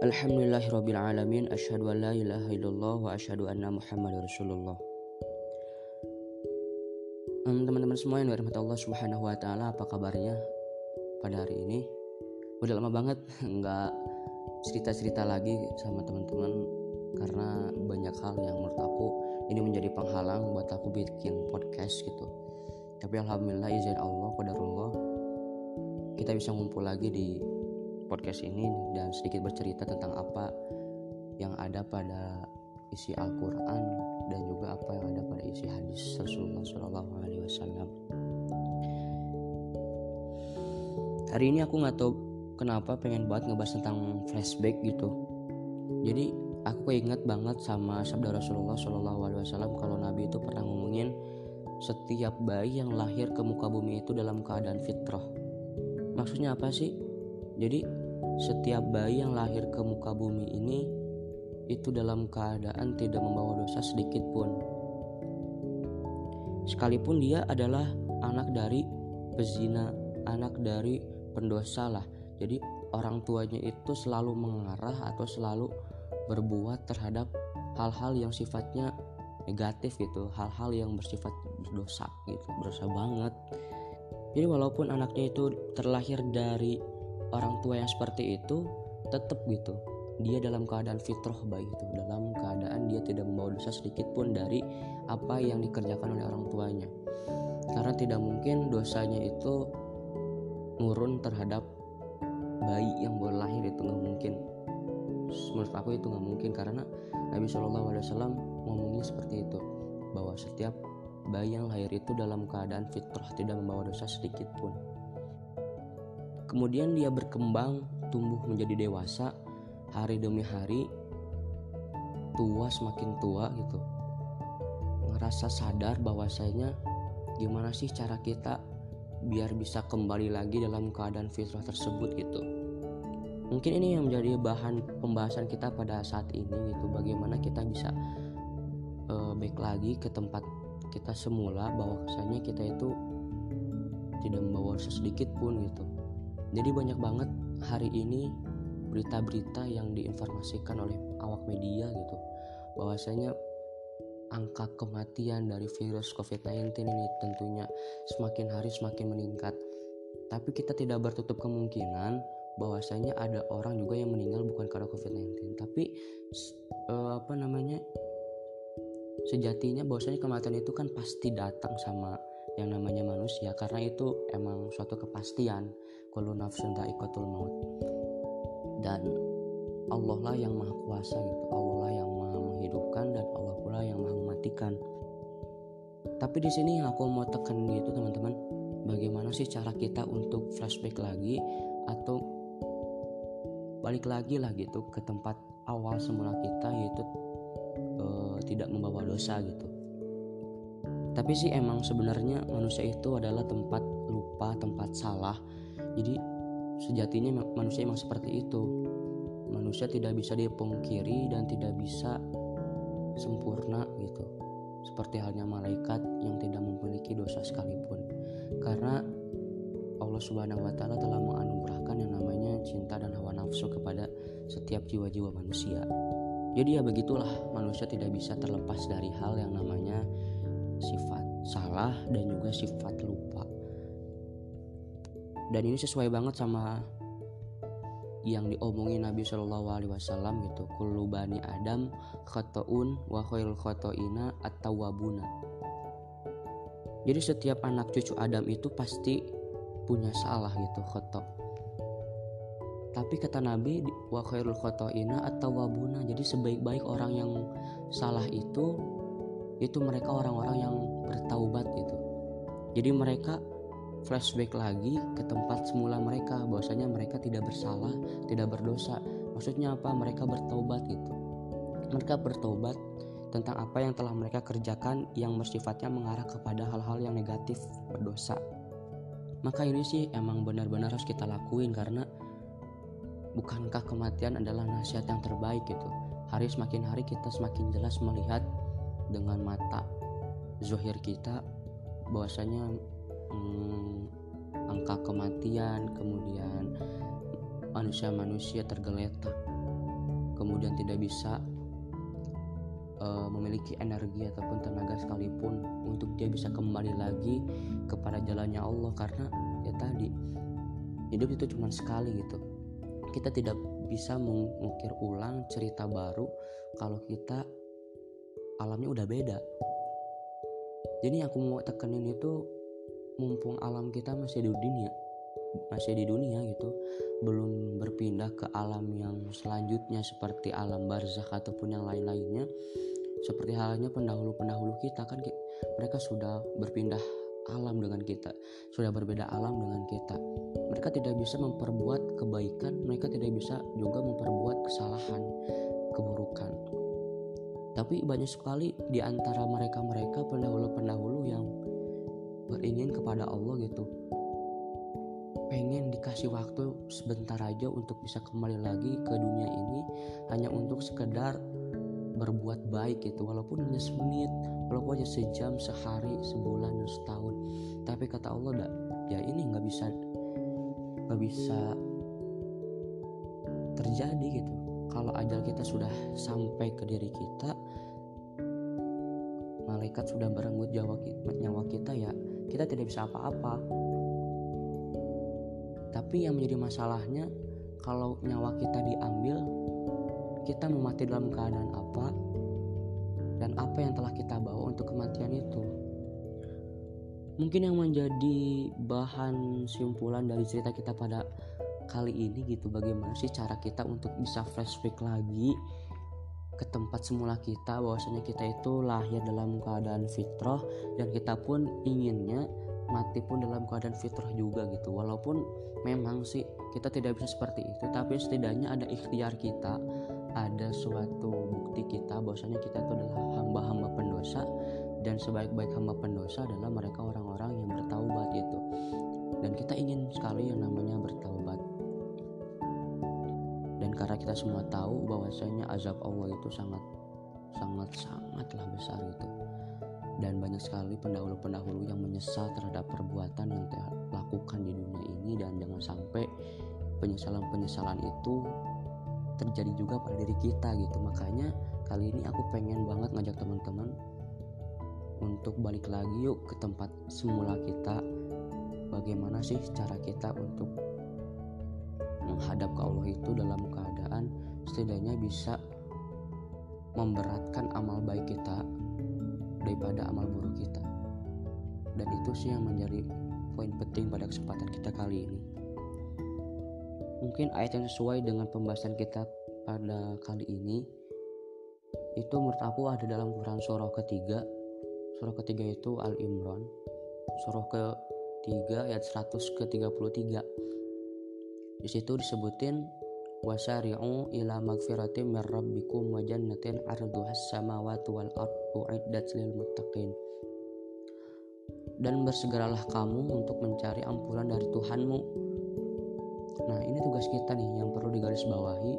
Alhamdulillahirrabbilalamin Asyhadu an la ilaha illallah Wa asyhadu anna muhammad rasulullah. Teman-teman semua yang dirahmati Allah subhanahu wa ta'ala Apa kabarnya pada hari ini? Udah lama banget nggak cerita-cerita lagi sama teman-teman Karena banyak hal yang menurut aku Ini menjadi penghalang buat aku bikin podcast gitu. Tapi Alhamdulillah izin Allah, qadarullah Kita bisa ngumpul lagi di podcast ini dan sedikit bercerita tentang apa yang ada pada isi Al-Quran dan juga apa yang ada pada isi hadis Rasulullah Shallallahu Alaihi Wasallam. Hari ini aku nggak tahu kenapa pengen banget ngebahas tentang flashback gitu. Jadi aku ingat banget sama sabda Rasulullah Shallallahu Alaihi Wasallam kalau Nabi itu pernah ngomongin setiap bayi yang lahir ke muka bumi itu dalam keadaan fitrah. Maksudnya apa sih? Jadi setiap bayi yang lahir ke muka bumi ini itu dalam keadaan tidak membawa dosa sedikit pun. Sekalipun dia adalah anak dari pezina, anak dari pendosa lah. Jadi orang tuanya itu selalu mengarah atau selalu berbuat terhadap hal-hal yang sifatnya negatif gitu, hal-hal yang bersifat dosa gitu, berdosa banget. Jadi walaupun anaknya itu terlahir dari orang tua yang seperti itu tetap gitu. Dia dalam keadaan fitrah baik itu dalam keadaan dia tidak membawa dosa sedikit pun dari apa yang dikerjakan oleh orang tuanya. Karena tidak mungkin dosanya itu nurun terhadap bayi yang baru lahir itu nggak mungkin. Menurut aku itu nggak mungkin karena Nabi Shallallahu Alaihi Wasallam ngomongnya seperti itu bahwa setiap bayi yang lahir itu dalam keadaan fitrah tidak membawa dosa sedikit pun Kemudian dia berkembang, tumbuh menjadi dewasa, hari demi hari, tua semakin tua gitu. Ngerasa sadar bahwasanya gimana sih cara kita biar bisa kembali lagi dalam keadaan fitrah tersebut gitu. Mungkin ini yang menjadi bahan pembahasan kita pada saat ini gitu. Bagaimana kita bisa uh, baik lagi ke tempat kita semula bahwasanya kita itu tidak membawa sesedikit pun gitu jadi banyak banget hari ini berita-berita yang diinformasikan oleh awak media gitu bahwasanya angka kematian dari virus COVID-19 ini tentunya semakin hari semakin meningkat. Tapi kita tidak bertutup kemungkinan bahwasanya ada orang juga yang meninggal bukan karena COVID-19, tapi uh, apa namanya? sejatinya bahwasanya kematian itu kan pasti datang sama yang namanya manusia karena itu emang suatu kepastian kullu nafsin dha'iqatul maut. Dan Allah lah yang maha kuasa gitu. Allah lah yang maha menghidupkan dan Allah pula yang maha mematikan. Tapi di sini yang aku mau tekan gitu teman-teman bagaimana sih cara kita untuk flashback lagi atau balik lagi lah gitu ke tempat awal semula kita yaitu uh, tidak membawa dosa gitu. Tapi sih emang sebenarnya manusia itu adalah tempat lupa tempat salah jadi sejatinya manusia emang seperti itu. Manusia tidak bisa dipungkiri dan tidak bisa sempurna gitu. Seperti halnya malaikat yang tidak memiliki dosa sekalipun. Karena Allah Subhanahu wa taala telah menganugerahkan yang namanya cinta dan hawa nafsu kepada setiap jiwa-jiwa manusia. Jadi ya begitulah manusia tidak bisa terlepas dari hal yang namanya sifat salah dan juga sifat lupa dan ini sesuai banget sama yang diomongin Nabi Shallallahu Alaihi Wasallam gitu. Kullu bani Adam khataun wa khairul khataina atau wabuna jadi setiap anak cucu Adam itu pasti punya salah gitu khata tapi kata Nabi wa khairul khataina atau wabuna jadi sebaik-baik orang yang salah itu itu mereka orang-orang yang bertaubat gitu. Jadi mereka flashback lagi ke tempat semula mereka bahwasanya mereka tidak bersalah tidak berdosa. Maksudnya apa? Mereka bertobat gitu. Mereka bertobat tentang apa yang telah mereka kerjakan yang bersifatnya mengarah kepada hal-hal yang negatif berdosa. Maka ini sih emang benar-benar harus kita lakuin karena bukankah kematian adalah nasihat yang terbaik gitu. Hari semakin hari kita semakin jelas melihat dengan mata zohir kita bahwasanya hmm, angka kematian kemudian manusia-manusia tergeletak kemudian tidak bisa uh, memiliki energi ataupun tenaga sekalipun untuk dia bisa kembali lagi kepada jalannya Allah. Karena ya tadi hidup itu cuma sekali gitu. Kita tidak bisa mengukir ulang cerita baru kalau kita alamnya udah beda. Jadi aku mau tekenin itu mumpung alam kita masih di dunia masih di dunia gitu belum berpindah ke alam yang selanjutnya seperti alam barzakh ataupun yang lain-lainnya seperti halnya pendahulu-pendahulu kita kan mereka sudah berpindah alam dengan kita sudah berbeda alam dengan kita. Mereka tidak bisa memperbuat kebaikan mereka tidak bisa juga memperbuat kesalahan keburukan. Tapi banyak sekali di antara mereka-mereka pendahulu-pendahulu yang beringin kepada Allah gitu. Pengen dikasih waktu sebentar aja untuk bisa kembali lagi ke dunia ini hanya untuk sekedar berbuat baik gitu walaupun hanya semenit walaupun hanya sejam sehari sebulan dan setahun. Tapi kata Allah dah ya ini nggak bisa nggak bisa terjadi gitu. Kalau ajal kita sudah sampai ke diri kita malaikat sudah berenggut nyawa kita ya kita tidak bisa apa-apa. Tapi yang menjadi masalahnya kalau nyawa kita diambil kita mau mati dalam keadaan apa dan apa yang telah kita bawa untuk kematian itu. Mungkin yang menjadi bahan simpulan dari cerita kita pada kali ini gitu bagaimana sih cara kita untuk bisa flashback lagi ke tempat semula kita bahwasanya kita itu lahir dalam keadaan fitrah dan kita pun inginnya mati pun dalam keadaan fitrah juga gitu. Walaupun memang sih kita tidak bisa seperti itu tapi setidaknya ada ikhtiar kita ada suatu bukti kita bahwasanya kita itu adalah hamba-hamba pendosa dan sebaik-baik hamba pendosa adalah mereka orang-orang yang bertaubat gitu. Dan kita ingin sekali yang namanya bertaubat dan karena kita semua tahu bahwasanya azab Allah itu sangat sangat sangatlah besar itu dan banyak sekali pendahulu-pendahulu yang menyesal terhadap perbuatan yang lakukan di dunia ini. Dan jangan sampai penyesalan-penyesalan itu terjadi juga pada diri kita gitu. Makanya kali ini aku pengen banget ngajak teman-teman untuk balik lagi yuk ke tempat semula kita. Bagaimana sih cara kita untuk menghadap ke Allah itu dalam keadaan setidaknya bisa memberatkan amal baik kita daripada amal buruk kita. Dan itu sih yang menjadi poin penting pada kesempatan kita kali ini. Mungkin ayat yang sesuai dengan pembahasan kita pada kali ini itu menurut aku ada dalam Quran surah ketiga. Surah ketiga itu Al Imran surah ketiga ayat 100 ke 33 di situ disebutin wasari'u ila magfiratin min rabbikum wa jannatin arduhas samawati wal ard uiddat lil muttaqin. Dan bersegeralah kamu untuk mencari ampunan dari Tuhanmu. Nah ini tugas kita nih yang perlu digarisbawahi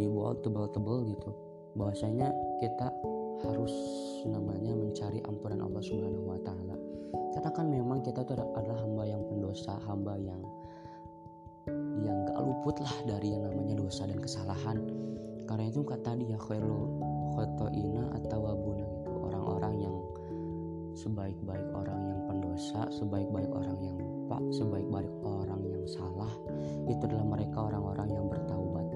dibuat tebal-tebal gitu. Bahwasanya kita harus namanya mencari ampunan Allah Subhanahu wa taala. Karena kan memang kita itu adalah hamba yang pendosa, hamba yang yang gak luput lah dari yang namanya dosa dan kesalahan. Karena itu kata dia khairu khotoina atau wabuna gitu. Orang-orang yang sebaik-baik orang yang pendosa sebaik-baik orang yang lupa sebaik-baik orang yang salah itu adalah mereka orang-orang yang bertaubat.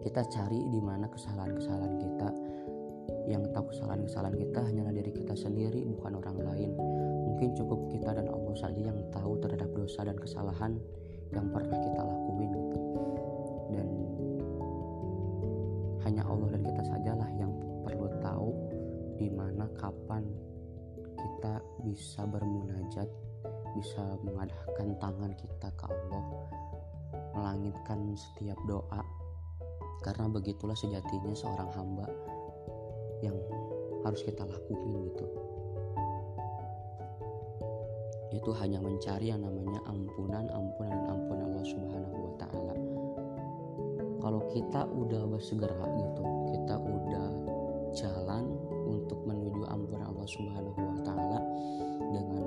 Kita cari di mana kesalahan-kesalahan kita. Yang tahu kesalahan-kesalahan kita hanyalah diri kita sendiri bukan orang lain. Mungkin cukup kita dan Allah saja yang tahu terhadap dosa dan kesalahan yang pernah kita lakuin gitu. Dan hanya Allah dan kita sajalah yang perlu tahu di mana kapan kita bisa bermunajat bisa mengadahkan tangan kita ke Allah melangitkan setiap doa. Karena begitulah sejatinya seorang hamba yang harus kita lakuin gitu itu hanya mencari yang namanya ampunan, ampunan ampunan Allah Subhanahu wa taala. Kalau kita udah bersegera gitu, kita udah jalan untuk menuju ampunan Allah Subhanahu wa taala dengan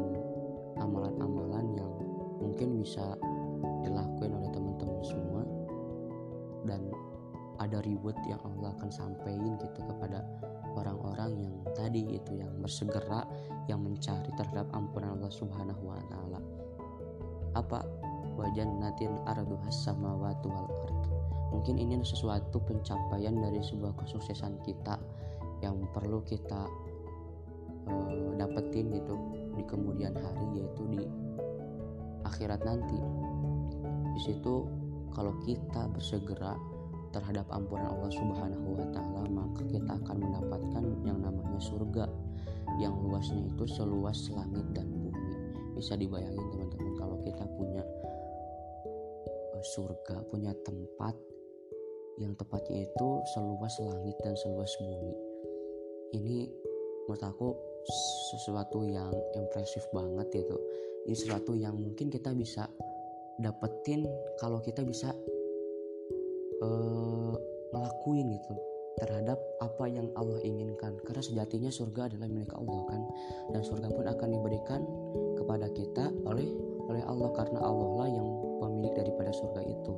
amalan-amalan yang mungkin bisa dilakukan oleh teman-teman semua ada reward yang Allah akan sampaikan gitu kepada orang-orang yang tadi itu yang bersegera yang mencari terhadap ampunan Allah Subhanahu wa taala. Apa wajan natin arduhas samawati wal ard. Mungkin ini sesuatu pencapaian dari sebuah kesuksesan kita yang perlu kita uh, dapetin gitu di kemudian hari yaitu di akhirat nanti. Di situ kalau kita bersegera terhadap ampunan Allah Subhanahu wa taala, maka kita akan mendapatkan yang namanya surga yang luasnya itu seluas langit dan bumi. Bisa dibayangin teman-teman kalau kita punya eh, surga, punya tempat yang tepatnya itu seluas langit dan seluas bumi. Ini menurut aku sesuatu yang impresif banget gitu. Ini sesuatu yang mungkin kita bisa dapetin kalau kita bisa uh, ngelakuin gitu terhadap apa yang Allah inginkan. Karena sejatinya surga adalah milik Allah kan. Dan surga pun akan diberikan kepada kita oleh oleh Allah. Karena Allah lah yang pemilik daripada surga itu.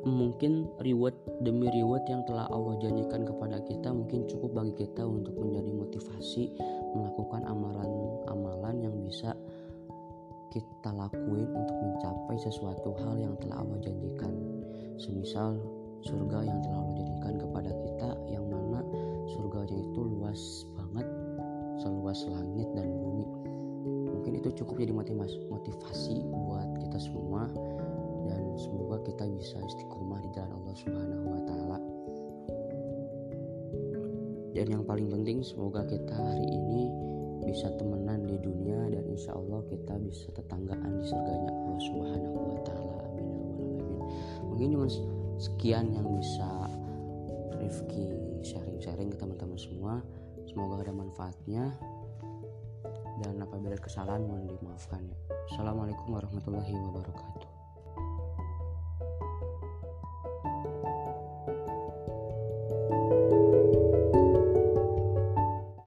Mungkin reward demi reward yang telah Allah janjikan kepada kita mungkin cukup bagi kita untuk menjadi motivasi melakukan amalan-amalan yang bisa kita lakuin untuk mencapai sesuatu hal yang telah Allah janjikan semisal surga yang telah Allah jadikan kepada kita yang mana surganya itu luas banget seluas langit dan bumi. Mungkin itu cukup jadi motivasi buat kita semua dan semoga kita bisa istiqomah di jalan Allah Subhanahu wa taala. Dan yang paling penting semoga kita hari ini bisa temenan di dunia dan insya Allah kita bisa tetanggaan di surganya Allah Subhanahu wa taala mungkin cuma sekian yang bisa Rifki sharing-sharing ke teman-teman semua. Semoga ada manfaatnya. Dan apabila kesalahan mohon dimaafkan ya. Assalamualaikum warahmatullahi wabarakatuh